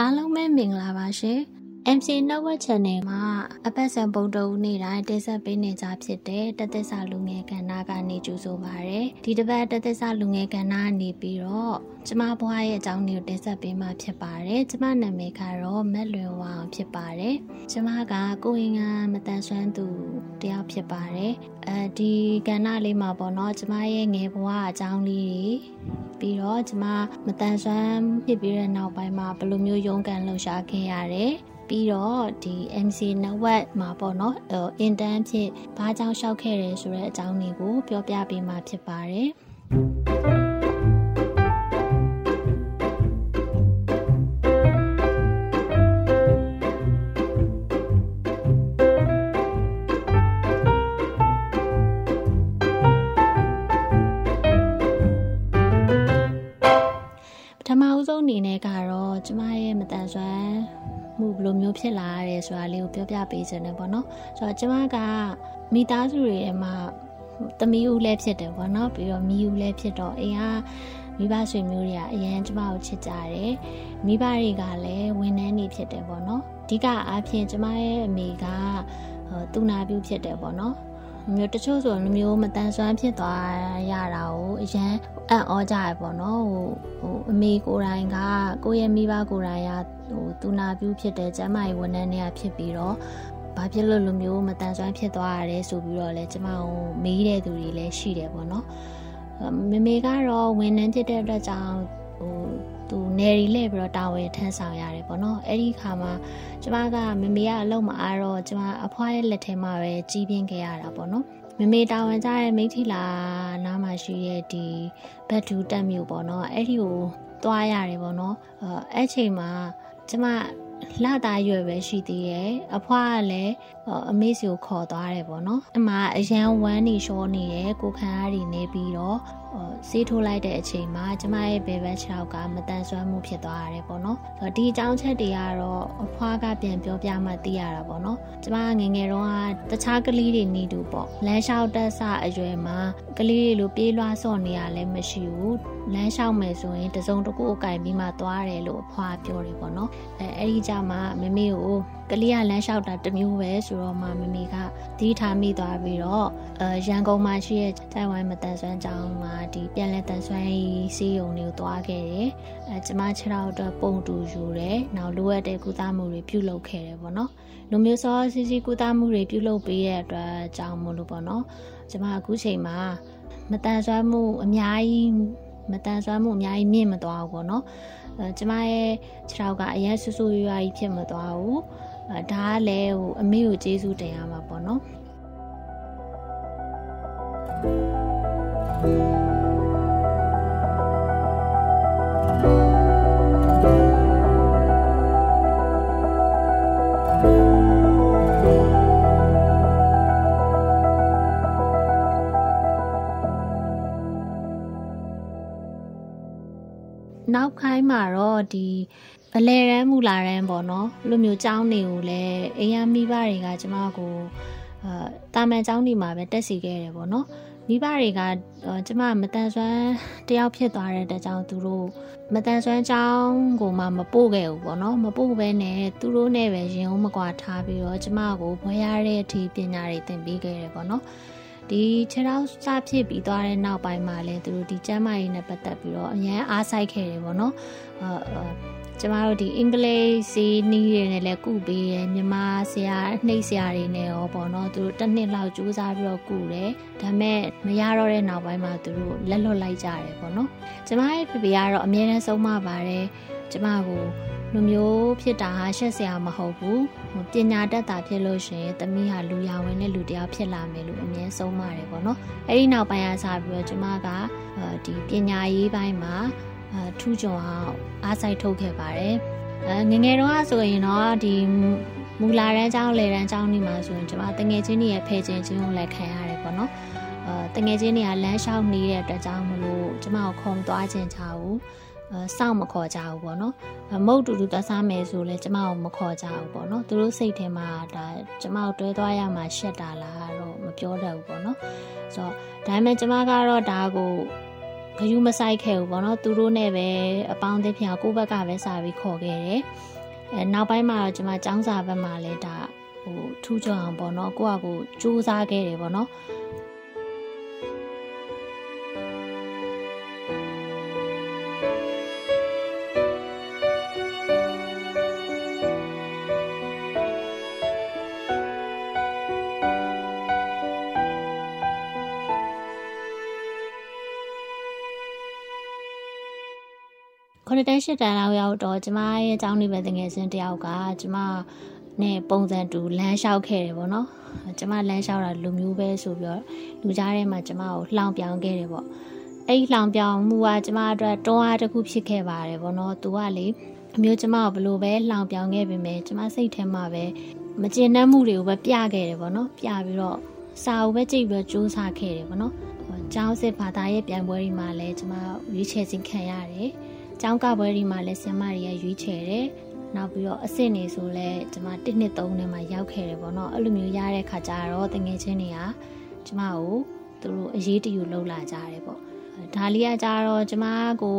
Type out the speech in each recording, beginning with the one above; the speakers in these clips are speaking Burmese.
အားလုံးပဲမင်္ဂလာပါရှင် MC Network Channel မှာအပတ်စဉ်ပုံတုံနေ့တိုင်းတင်ဆက်ပေးနေကြဖြစ်တဲ့တသက်စာလူငယ်ကဏ္ဍကနေကြိုဆိုပါရယ်ဒီတစ်ပတ်တသက်စာလူငယ်ကဏ္ဍကနေပြီးတော့ကျမဘွားရဲ့အကြောင်းတွေကိုတင်ဆက်ပေးမှာဖြစ်ပါတယ်ကျမနာမည်ကတော့မက်လွင်ဝါအောင်ဖြစ်ပါတယ်ကျမကကိုရင်ကမတန်ဆွမ်းသူတယောက်ဖြစ်ပါတယ်အဲဒီကဏ္ဍလေးမှာပေါ့နော်ကျမရဲ့ငယ်ဘွားအကြောင်းလေးတွေပြီးတော့ကျမမတန်ဆွမ်းဖြစ်ပြီးတဲ့နောက်ပိုင်းမှာဘယ်လိုမျိုးရုန်းကန်လှုပ်ရှားခဲ့ရတယ် ပြီးတော့ဒီ MC network မှာပေါ့နော်အင်တန်းဖြစ်ဘာကြောင့်ရှောက်ခဲ့တယ်ဆိုတဲ့အကြောင်းတွေကိုပြောပြပေးမှာဖြစ်ပါတယ် ပြောပြပေးခြင်းနဲ့ပေါ့နော်ဆိုတော့ကျမကမိသားစုတွေထဲမှာသမီးဦးလည်းဖြစ်တယ်ပေါ့နော်ပြီးတော့မိဦးလည်းဖြစ်တော့အိမ်ကမိဘဆွေမျိုးတွေကအရန်ကျမကိုချစ်ကြတယ်မိဘတွေကလည်းဝန်ထမ်းနေဖြစ်တယ်ပေါ့နော်အဓိကအားဖြင့်ကျမရဲ့အမေကသူနာပြုဖြစ်တယ်ပေါ့နော် မျိုးတချို့ဆိုလိုမျိုးမတန်ဆွမ်းဖြစ်သွားရတာကိုအရန်အံ့ဩကြရပေါ့နော်ဟိုဟိုအမေကိုယ်တိုင်ကကိုယ့်ရဲ့မိဘကိုယ်တိုင်ကဟိုသူနာပြုဖြစ်တဲ့ကျမရဲ့ဝန်ထမ်းတွေကဖြစ်ပြီးတော့ဘာဖြစ်လို့လိုမျိုးမတန်ဆွမ်းဖြစ်သွားရတယ်ဆိုပြီးတော့လဲကျမကိုမေးတဲ့သူတွေလည်းရှိတယ်ပေါ့နော်မမေကတော့ဝန်ထမ်းဖြစ်တဲ့အတွက်ကြောင့်ဟို သူနေရီလဲပြီးတော့တာဝန်ထမ်းဆောင်ရတယ်ပေါ့နော်အဲ့ဒီခါမှာကျမကမမေကအလုပ်မအားတော့ကျမအဖွားရဲ့လက်ထဲမှာပဲကြီးပြင်းခဲ့ရတာပေါ့နော်မမေတာဝန်ကြတဲ့မိထီလာနားမှာရှိတဲ့ဒီဘတ်တူတက်မျိုးပေါ့နော်အဲ့ဒီကိုသွားရတယ်ပေါ့နော်အဲ့ချိန်မှာကျမလာတာရွယ်ပဲရှိသေးရဲ့အဖွားကလည်းအမေစီကိုခေါ်သွားတယ်ပေါ့နော်အမအရန်ဝမ်းနေရှောနေရဲ့ကိုခန်းအားတွေနေပြီးတော့ ဆေးထိုးလိုက်တဲ့အချိန်မှာကျမရဲ့ဘယ်ဘက်ခြေထောက်ကမတန်ဆွမ်းမှုဖြစ်သွားရတယ်ပေါ့နော်ဒီအကြောင်းချက်တွေကတော့အဖွားကပြန်ပြောပြမှသိရတာပေါ့နော်ကျမငငယ်တော့ကတခြားကလေးတွေနေတူပေါ့လမ်းလျှောက်တက်ဆအရွယ်မှာကလေးတွေလိုပြေးလွှားဆော့နေရလည်းမရှိဘူးလမ်းလျှောက်မယ်ဆိုရင်တစုံတစ်ခုအကင်ပြီးမှသွားတယ်လို့အဖွားပြောတယ်ပေါ့နော်အဲအဲ့ဒီကြမှာမမေကိုကလေးကလမ်းလျှောက်တာတမျိုးပဲဆိုတော့မှမမေကဒီထားမိသွားပြီးတော့အဲရန်ကုန်မှာရှိတဲ့တိုင်ဝမ်မတန်ဆွမ်းကျောင်းမှာဒီပြန်လဲတန်ဆွမ်းစီးရုံတွေကိုသွားခဲ့တယ်အဲကျမခြေထောက်အတွက်ပုံတူယူတယ်နောက်လိုအပ်တဲ့ကုသမှုတွေပြုလုပ်ခဲ့တယ်ပေါ့နော်လူမျိုးစောစီစီကုသမှုတွေပြုလုပ်ပေးတဲ့အတွက်ကြောင့်မို့လို့ပေါ့နော်ကျမအခုချိန်မှာမတန်ဆွမ်းမှုအများကြီးမတန်ဆွမ်းမှုအများကြီးမြင့်မသွားဘူးပေါ့နော်အဲကျမရဲ့ခြေထောက်ကအရင်ဆူဆူရွာကြီးဖြစ်မသွားဘူးအဲ ဒါကလည်းဟိုအမေကိုကျေးဇူးတင်ရမှာပေါ့နော် နောက်ခိုင်းမှာတော့ဒီအလဲရန်မူလာရန်ပေါ့နော်လူမျိုးចောင်းတွေကိုလည်းအိမ်ရမိဘတွေကကျမကိုအာတာမန်ចောင်းတွေမှာပဲတက်စီခဲ့တယ်ပေါ့နော်မိဘတွေကကျမမတန်ဆွမ်းတယောက်ဖြစ်သွားတဲ့တကြောင်သူတို့မတန်ဆွမ်းចောင်းကိုမှမပို့ခဲ့ဘူးပေါ့နော်မပို့ဘဲနဲ့သူတို့နဲ့ပဲရင်ုံမကွာထားပြီးတော့ကျမကိုဘွဲရတဲ့အထိပညာတွေသင်ပေးခဲ့တယ်ပေါ့နော် ဒီခြေထောက်စဖြစ်ပြီးသွားတဲ့နောက်ပိုင်းမှာလည်းသူတို့ဒီကျမ်းမာရေးနဲ့ပတ်သက်ပြီးတော့အရန်အားစိုက်ခဲ့တယ်ပေါ့နော်အာကျမတို့ဒီအင်္ဂလိပ်စီနီးတွေနဲ့လည်းကုပေးတယ်မြန်မာဆရာနှိပ်ဆရာတွေနဲ့ရောပေါ့နော်သူတို့တစ်နှစ်လောက်ကြိုးစားပြီးတော့ကုတယ်ဒါပေမဲ့မရတော့တဲ့နောက်ပိုင်းမှာသူတို့လက်လွတ်လိုက်ကြတယ်ပေါ့နော်ကျမရဲ့ဖေဖေကတော့အမြဲတမ်းဆုံးမပါတယ်ကျမကို လူမျိုးဖြစ်တာဟာရှက်စရာမဟုတ်ဘူးပညာတတ်တာဖြစ်လို့ရှိရင်သမီးဟာလူရဝင်တဲ့လူတယောက်ဖြစ်လာမယ်လို့အမြဲဆုံးပါတယ်ပေါ့နော်အဲ့ဒီနောက်ပိုင်းအစားပြီးတော့ကျမကဒီပညာရေးပိုင်းမှာအထူးကြုံအောင်အားစိုက်ထုတ်ခဲ့ပါတယ်အဲငငယ်တော့ဆိုရင်တော့ဒီမူလာရန်ကျောင်းလေရန်ကျောင်းนี่မှာဆိုရင်ကျွန်မတငယ်ချင်းတွေရဲ့ဖဲချင်းချင်းကိုလည်းခံရတယ်ပေါ့နော်အဲတငယ်ချင်းတွေကလမ်းလျှောက်နေတဲ့အတွက်ကြောင့်မလို့ကျွန်မကိုခုံသွားခြင်းချဘူးအဲ စောင့်မခေါ်ကြဘူးပေါ့နော်မုတ်တူတူတဆားမယ်ဆိုလဲကျမကိုမခေါ်ကြဘူးပေါ့နော်သူတို့စိတ်ထဲမှာဒါကျမကိုတွဲသွားရမှာရှက်တာလားတော့မပြောတတ်ဘူးပေါ့နော်ဆိုတော့ဒါပေမဲ့ကျမကတော့ဒါကိုဂယုမဆိုင်ခဲ့ဘူးပေါ့နော်သူတို့နဲ့ပဲအပေါင်းအသင်းဖြစ်အောင်ကိုယ့်ဘက်ကပဲစာပြီးခေါ်ခဲ့တယ်အဲနောက်ပိုင်းမှာတော့ကျွန်မចောင်းစာဘက်မှာလည်းဒါဟိုထူးချွန်အောင်ပေါ့နော်ကိုယ့်အကူစူးစမ်းခဲ့တယ်ပေါ့နော် ခုနှစ်တန်းရှစ်တန်းလောက်ရောက်တော့ကျမရဲ့အကြောင်းနေပဲတငယ်ချင်းတယောက်ကကျမနဲ့ပုံစံတူလမ်းလျှောက်ခဲ့တယ်ပေါ့နော်ကျမလမ်းလျှောက်တာလူမျိုးပဲဆိုပြီးတော့လူကြားထဲမှာကျမကိုလှောင်ပြောင်ခဲ့တယ်ပေါ့အဲ့လှောင်ပြောင်မှုကကျမအတွက်တွန်းအားတစ်ခုဖြစ်ခဲ့ပါတယ်ပေါ့နော်သူကလေအမျိုးကျမကိုဘလို့ပဲလှောင်ပြောင်ခဲ့ပေမဲ့ကျမစိတ်ထဲမှာပဲမကျေနပ်မှုတွေကိုပဲပြခဲ့တယ်ပေါ့နော်ပြပြီးတော့စာအုပ်ပဲကြည့်ပြီးတော့စူးစမ်းခဲ့တယ်ပေါ့နော်ကျောင်းစစ်ဘာသာရဲ့ပြန်ပွဲတွေမှာလည်းကျမရွေးချယ်ခြင်းခံရတယ် ကျောင်းကပွဲတွေမှာလည်းဆရာမတွေကရွေးချယ်တယ်နောက်ပြီးတော့အစ်စ်နေဆိုလဲကျမ1နှစ်3နှစ်မှာရောက်ခဲ့တယ်ပေါ့နော်အဲ့လိုမျိုးရတဲ့ခါကျတော့တငယ်ချင်းတွေကကျမကိုသူတို့အရေးတယူလှုပ်လာကြတယ်ပေါ့ဒါလေးကကြတော့ကျမကို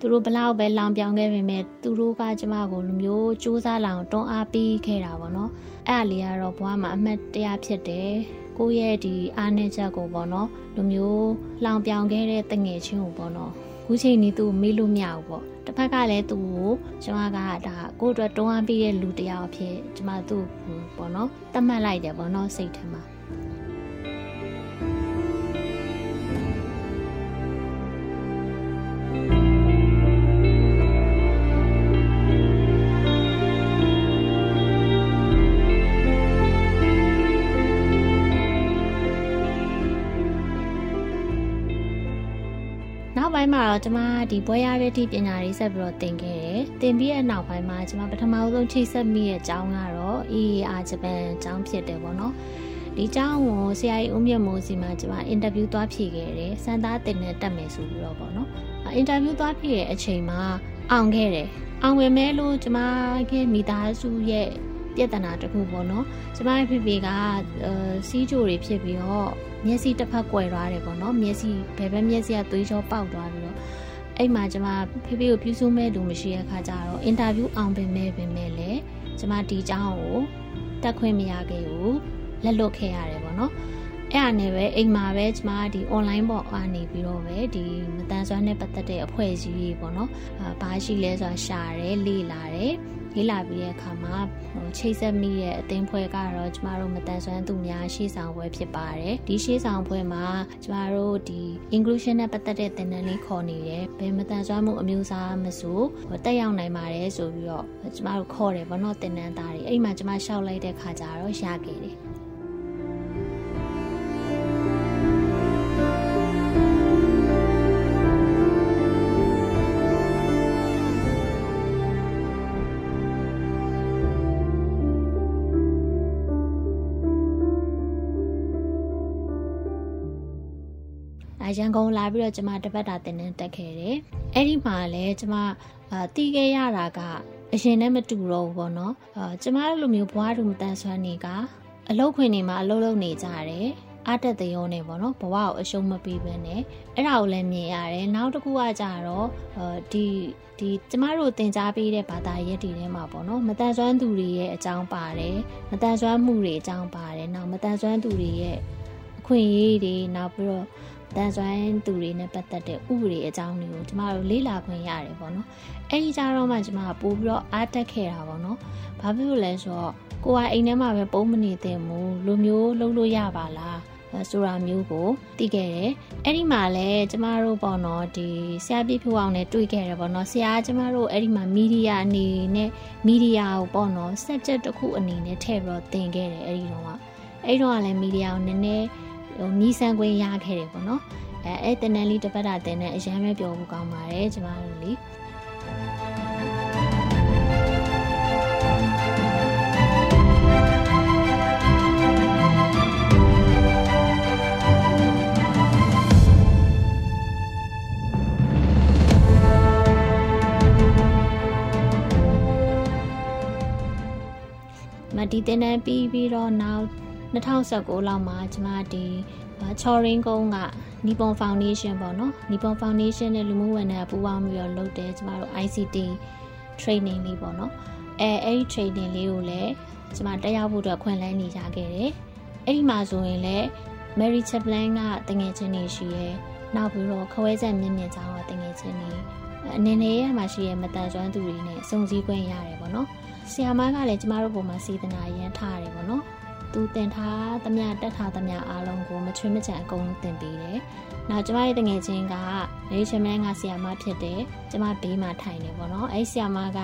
သူတို့ဘလောက်ပဲလောင်ပြောင်ခဲ့ပေမဲ့သူတို့ကကျမကိုလူမျိုးစူးစမ်းလောင်တွန်းအားပေးခဲ့တာပေါ့နော်အဲ့အလေးကတော့ဘွားမှာအမှတ်တရဖြစ်တယ်ကိုယ့်ရဲ့ဒီအားနည်းချက်ကိုပေါ့နော်လူမျိုးလောင်ပြောင်ခဲ့တဲ့တငယ်ချင်းကိုပေါ့နော် ခုချိန်นี้သူမေးလို့မရဘူးပေါ့တစ်ဖက်ကလည်းသူ့ကိုကျွန်မကဒါကိုယ့်အတွက်တွန်းအားပေးတဲ့လူတစ်ယောက်အဖြစ်ကျွန်မသူ့ကိုပေါ့နော်တတ်မှတ်လိုက်တယ်ပေါ့နော်စိတ်ထဲမှာ မှာတော့ကျမဒီဘွဲရတဲ့အထိပညာရေးဆက်ပြီးတော့သင်ခဲ့တယ်။သင်ပြီးတဲ့နောက်ပိုင်းမှာကျမပထမဆုံးချိတ်ဆက်မိရဲ့အကြောင်းကတော့ EAR ဂျပန်အကြောင်းဖြစ်တယ်ပေါ့နော်။ဒီအကြောင်းကိုဆရာကြီးဦးမြတ်မိုးစီမှာကျမအင်တာဗျူးသွားဖြေခဲ့တယ်။စံသားတင်နဲ့တက်မယ်ဆိုပြီးတော့ပေါ့နော်။အင်တာဗျူးသွားဖြေတဲ့အချိန်မှာအောင်ခဲ့တယ်။အောင်ဝင်မဲလို့ကျမရဲ့မိသားစုရဲ့ ပြဿနာတစ်ခုပေါ့နော်ကျမရဲ့ဖေဖေကစီးကြိုတွေဖြစ်ပြီးတော့မျက်စိတစ်ဖက်ကွယ်သွားတယ်ပေါ့နော်မျက်စိဘယ်ဘက်မျက်စိကသွေးကြောပေါက်သွားပြီးတော့အဲ့မှာကျမဖေဖေကိုပြုစုမဲ့လူမရှိတဲ့ခါကျတော့အင်တာဗျူးအောင်ပင်မဲ့ပင်မဲ့လေကျမဒီအကြောင်းကိုတက်ခွင့်မရခဲ့ဘူးလက်လွတ်ခဲ့ရတယ်ပေါ့နော်အဲ့အားနဲ့ပဲအိမ်မှာပဲကျမဒီ online ပေါ်အနေပြီးတော့ပဲဒီမတန်ဆွမ်းနဲ့ပတ်သက်တဲ့အဖွဲ့အစည်းကြီးပေါ့နော်အာဘာရှိလဲဆိုတာရှာတယ်လေ့လာတယ် လေ့လာပြီးတဲ့အခါမှာဟိုချိတ်ဆက်မိရဲ့အသင်းဖွဲ့ကတော့ကျမတို့မတန်ဆွမ်းသူများရှေ့ဆောင်ပွဲဖြစ်ပါတယ်ဒီရှေ့ဆောင်ပွဲမှာကျမတို့ဒီ inclusion နဲ့ပတ်သက်တဲ့သင်တန်းလေးခေါ်နေတယ်ဘယ်မတန်ဆွမ်းမှုအမျိုးအစားမဆိုတက်ရောက်နိုင်ပါတယ်ဆိုပြီးတော့ကျမတို့ခေါ်တယ်ဘောနော်သင်တန်းသားတွေအဲ့မှာကျမရှောက်လိုက်တဲ့ခါကျတော့ရခဲ့တယ် ရန်ကုန်လာပြီးတော့ကျမတပတ်တာတင်နေတက်ခဲ့တယ်။အဲ့ဒီမှာလည်းကျမအာတီးခဲ့ရတာကအရင်နဲ့မတူတော့ဘူးပေါ့နော်။အာကျမတို့လိုမျိုးဘွားတူမတန်ဆွမ်းနေကအလုတ်ခွင်နေမှာအလုတ်လုပ်နေကြတယ်။အတက်တရောနေပေါ့နော်ဘဝကိုအရှုံးမပေးဘဲနဲ့အဲ့ဒါကိုလည်းမြင်ရတယ်နောက်တစ်ခုကကြတော့ဒီဒီကျမတို့သင်ကြားပေးတဲ့ဘာသာရပ်တွေထဲမှာပေါ့နော်မတန်ဆွမ်းသူတွေရဲ့အကြောင်းပါတယ်မတန်ဆွမ်းမှုတွေအကြောင်းပါတယ်နောက်မတန်ဆွမ်းသူတွေရဲ့အခွင့်အရေးတွေနောက်ပြီးတော့ တန်ဆွမ်းသူတွေနဲ့ပတ်သက်တဲ့ဥပဒေအကြောင်းတွေကိုကျမတို့လေ့လာခွင့်ရတယ်ပေါ့နော်အဲ့ဒီကြတော့မှကျမကပို့ပြီးတော့အားတက်ခဲ့တာပေါ့နော်ဘာဖြစ်လို့လဲဆိုတော့ကိုကအိမ်ထဲမှာပဲပုံမနေသင့်ဘူးလူမျိုးလှုပ်လို့ရပါလားဆိုတာမျိုးကိုသိခဲ့တယ်။အဲ့ဒီမှာလည်းကျမတို့ပေါ့နော်ဒီဆရာပြည့်ဖြူအောင်နဲ့တွေ့ခဲ့တယ်ပေါ့နော်။ဆရာကျမတို့အဲ့ဒီမှာမီဒီယာအနေနဲ့မီဒီယာကိုပေါ့နော် subject တစ်ခုအနေနဲ့ထည့်ပြီးတော့သင်ခဲ့တယ်အဲ့ဒီတော့ကအဲ့ဒီတော့ကလည်းမီဒီယာကိုနည်းနည်း ဟိုနီးစမ်းခွင့်ရခဲ့တယ်ပေါ့နော်အဲအဲ့တနန်လေးတစ်ပတ်တာတင်တဲ့အရန်ပဲပြောဖို့ကောင်းပါတယ်ကျမတို့လေမဒီတင်တန်းပြီးပြီးတော့နောက် 2019လောက်မှာကျမဒီချော်ရင်းကုန်းကနီပွန်ဖောင်ဒေးရှင်းပေါ့နော်နီပွန်ဖောင်ဒေးရှင်းနဲ့လူမှုဝန်ထမ်းပူးပေါင်းပြီးတော့လုပ်တယ်ကျမတို့ ICT training လေးပေါ့နော်အဲအဲ့ဒီ training လေးကိုလည်းကျမတက်ရောက်ဖို့အတွက်ခွင့်လန်းနေကြခဲ့တယ်အဲ့ဒီမှာဆိုရင်လည်း Mary Chaplin ကတငယ်ချင်းတွေရှိရဲနောက်ပြီးတော့ခွဲဆက်မြင့်မြင့်ချောင်းကတငယ်ချင်းတွေအနေနဲ့ရမှာရှိရဲမတန်ဆွမ်းသူတွေနဲ့စုံစည်းခွင့်ရတယ်ပေါ့နော်ဆီယာမကလည်းကျမတို့ပုံမှာစေတနာရန်ထားရတယ်ပေါ့နော် သူတင်ထားသမျှတက်ထားသမျှအားလုံးကိုမချွေးမချန်အကုန်လုံးတင်ပေးတယ်။နောက်ကျမရဲ့တငယ်ချင်းကမေရှမန်ကဆီယာမဖြစ်တယ်။ကျမဘေးမှာထိုင်နေပေါ့နော်။အဲ့ဆီယာမက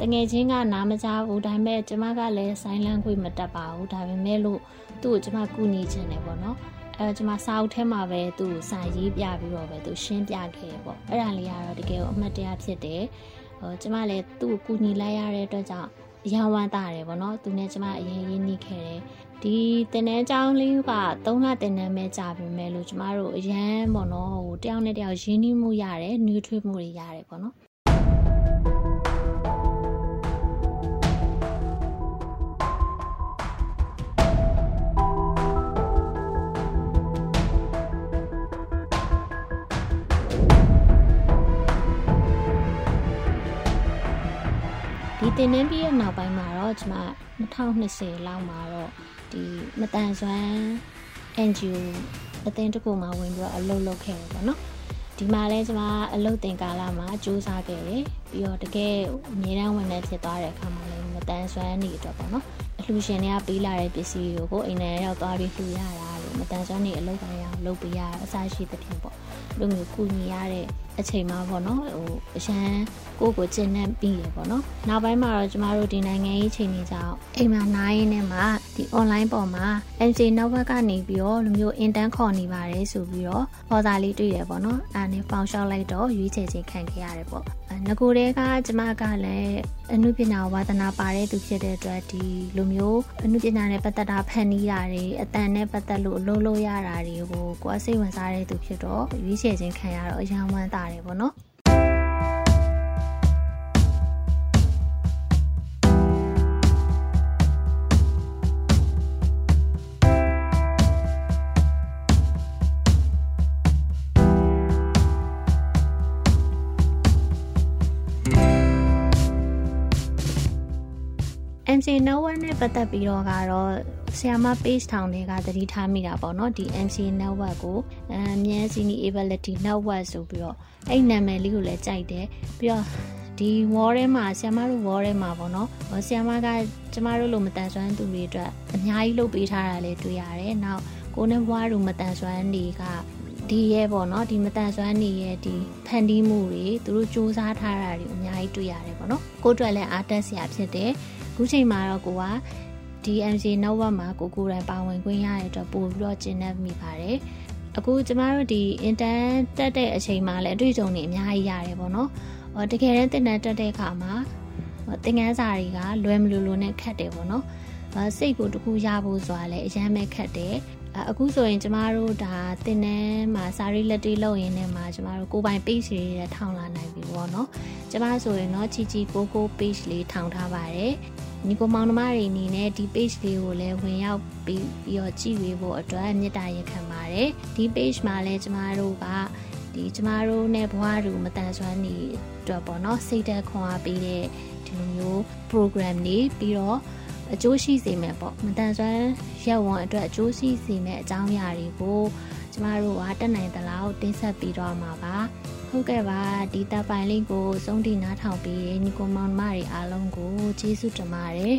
တငယ်ချင်းကနားမကြားဘူးဒါပေမဲ့ကျမကလည်းဆိုင်းလန်းခွေမတက်ပါဘူးဒါပေမဲ့လို့သူ့ကိုကျမကူညီချင်တယ်ပေါ့နော်။အဲကျမစာအုပ်ထဲမှာပဲသူ့ကိုစာရေးပြပြီးတော့ပဲသူရှင်းပြခဲ့ပေါ့။အဲ့ဒါလေးကတော့တကယ်ကိုအမှတ်တရဖြစ်တယ်။ဟိုကျမလည်းသူ့ကိုကူညီလိုက်ရတဲ့အတွက်ကြောင့်ရဝမ်းတာတယ်ပေါ့နော်။သူနဲ့ကျမအရင်ရင်းနှီးခဲ့တယ်။ ဒီတင်တန်းကျောင်းလေးက3လတင်တန်းပဲကြာပြီမဲ့လို့ကျမတို့အရန်ပေါ့နော်ဟိုတယောက်နဲ့တယောက်ရင်းနှီးမှုရတယ်နှွေးထွေးမှုတွေရတယ်ပေါ့နော်ဒီတင်နှင်းပြီးရဲ့နောက်ပိုင်းမှာတော့ကျွန်မ2020လောက်မှာတော့ ဒီမတန်ဆွမ်း NGO အသင်းတစ်ခုမှဝင်ပြီးတော့အလုပ်လုပ်ခဲ့တယ်ပေါ့နော်ဒီမှာလဲကျွန်မအလုပ်တင်ကာလမှာစူးစမ်းခဲ့တယ်ပြီးတော့တကယ်အမြဲတမ်းဝင်နေဖြစ်သွားတဲ့အခါမှာလည်းမတန်ဆွမ်းနေတော့ပေါ့နော်အလှူရှင်တွေကပေးလာတဲ့ပစ္စည်းတွေကိုအိမ်ထဲရောက်သွားပြီးလှူရတာလို့မတန်ဆွမ်းနေအလုပ်တိုင်းအောင်လုပ်ပေးရအစရှိသဖြင့်ပေါ့ လိုမျိုးကူညီရတဲ့အချိန်မှာပေါ့နော်ဟိုအရန်ကိုကိုကျင့်နေပြီးရပေါ့နော်နောက်ပိုင်းမှာတော့ကျမတို့ဒီနိုင်ငံရေးချိန်တွေကြောင့်အိမ်မှာနိုင်ရင်းနဲ့မှဒီ online ပေါ်မှာ MC network ကနေပြီးတော့လူမျိုး intern ခေါ်နေပါတယ်ဆိုပြီးတော့ပေါ်စာလေးတွေ့ရပေါ့နော်အဲနဲ့ပေါင်လျှောက်လိုက်တော့ရွေးချယ်ခြင်းခံခဲ့ရတယ်ပေါ့ငကိုတဲကကျမကလည်းအနုပညာဝါသနာပါတဲ့သူဖြစ်တဲ့အတွက်ဒီလူမျိုးအနုပညာနဲ့ပတ်သက်တာဖန်တီးတာတွေအတန်နဲ့ပတ်သက်လို့အလုပ်လုပ်ရတာတွေကိုကိုယ်စိတ်ဝင်စားတဲ့သူဖြစ်တော့ရွေးချယ်ခြင်းခံရတော့အယံဝမ်းသာတယ်ပေါ့နော်။ MC Network နဲ့ပတ်သက်ပြီးတော့ကတော့ဆီယာမ page ထောင်တွေကသတိထားမိတာပေါ့နော်ဒီ MC Network ကိုအမြဲ Sini Ability Network ဆိုပြီးတော့အဲ့နာမည်လေးကိုလည်းကြိုက်တယ်ပြီးတော့ဒီ wall ထဲမှာဆီယမတို့ wall ထဲမှာပေါ့နော်ဆီယမကကျမတို့လိုမတန်ဆွမ်းသူတွေအတွက်အများကြီးလုပ်ပေးထားတာလည်းတွေ့ရတယ်။နောက်ကိုနဲ့ဘွားတို့မတန်ဆွမ်းတွေကဒီရဲ့ပေါ့နော်ဒီမတန်ဆွမ်းနေရဲ့ဒီဖန်တီးမှုတွေသူတို့စူးစမ်းထားတာတွေအများကြီးတွေ့ရတယ်ပေါ့နော်ကိုအတွက်လည်းအားတက်စရာဖြစ်တယ် ခုချိန်မှာတော့ကိုက DMC network မှာကိုကိုယ်တိုင်ပါဝင်ခွင့်ရတဲ့အတွက်ပို့ပြီးတော့ကျင်းနေမိပါတယ်အခုကျမတို့ဒီ intern တက်တဲ့အချိန်မှာလည်းအတွေ့အကြုံတွေအများကြီးရတယ်ပေါ့နော်ဟောတကယ်တမ်းတင်တန်းတက်တဲ့အခါမှာသင်ခန်းစာတွေကလွယ်မလို့လို့နဲ့ခက်တယ်ပေါ့နော်စိတ်ကိုတခုရဖို့ဆိုတာလည်းအရန်ပဲခက်တယ်အခုဆိုရင်ကျမတို့ဒါတင်တန်းမှာစာရီလက်တေးလုပ်ရင်းနဲ့မှာကျမတို့ကိုပိုင် page တွေထောင်လာနိုင်ပြီပေါ့နော်ကျမဆိုရင်တော့ချီချီကိုကို page လေးထောင်ထားပါတယ် ညီကိုမောင်နှမတွေအနေနဲ့ဒီ page လေးကိုလည်းဝင်ရောက်ပြီးပြီးတော့ကြည့်ဝေဖို့အတွက်မေတ္တာရက်ခံပါတယ်ဒီ page မှာလည်းကျမတို့ကဒီကျမတို့နဲ့ဘဝတူမတန်ဆွမ်းနေအတွက်ပေါ့နော်စိတ်သက်ခွန်အားပေးတဲ့ဒီလိုမျိုး program တွေပြီးတော့အကျိုးရှိစေမယ်ပေါ့မတန်ဆွမ်းရက်ဝန်အတွက်အကျိုးရှိစေမယ်အကြောင်းအရာတွေကိုကျမတို့ကတက်နိုင်သလောက်တင်ဆက်ပြီးတော့မှာပါ ဟုတ်ကဲ့ပါဒီတပ်ပိုင်လေးကိုစုံတီနားထောင်ပြီးညီကိုမောင်မတွေအားလုံးကိုကျေးဇူးတင်ပါတယ်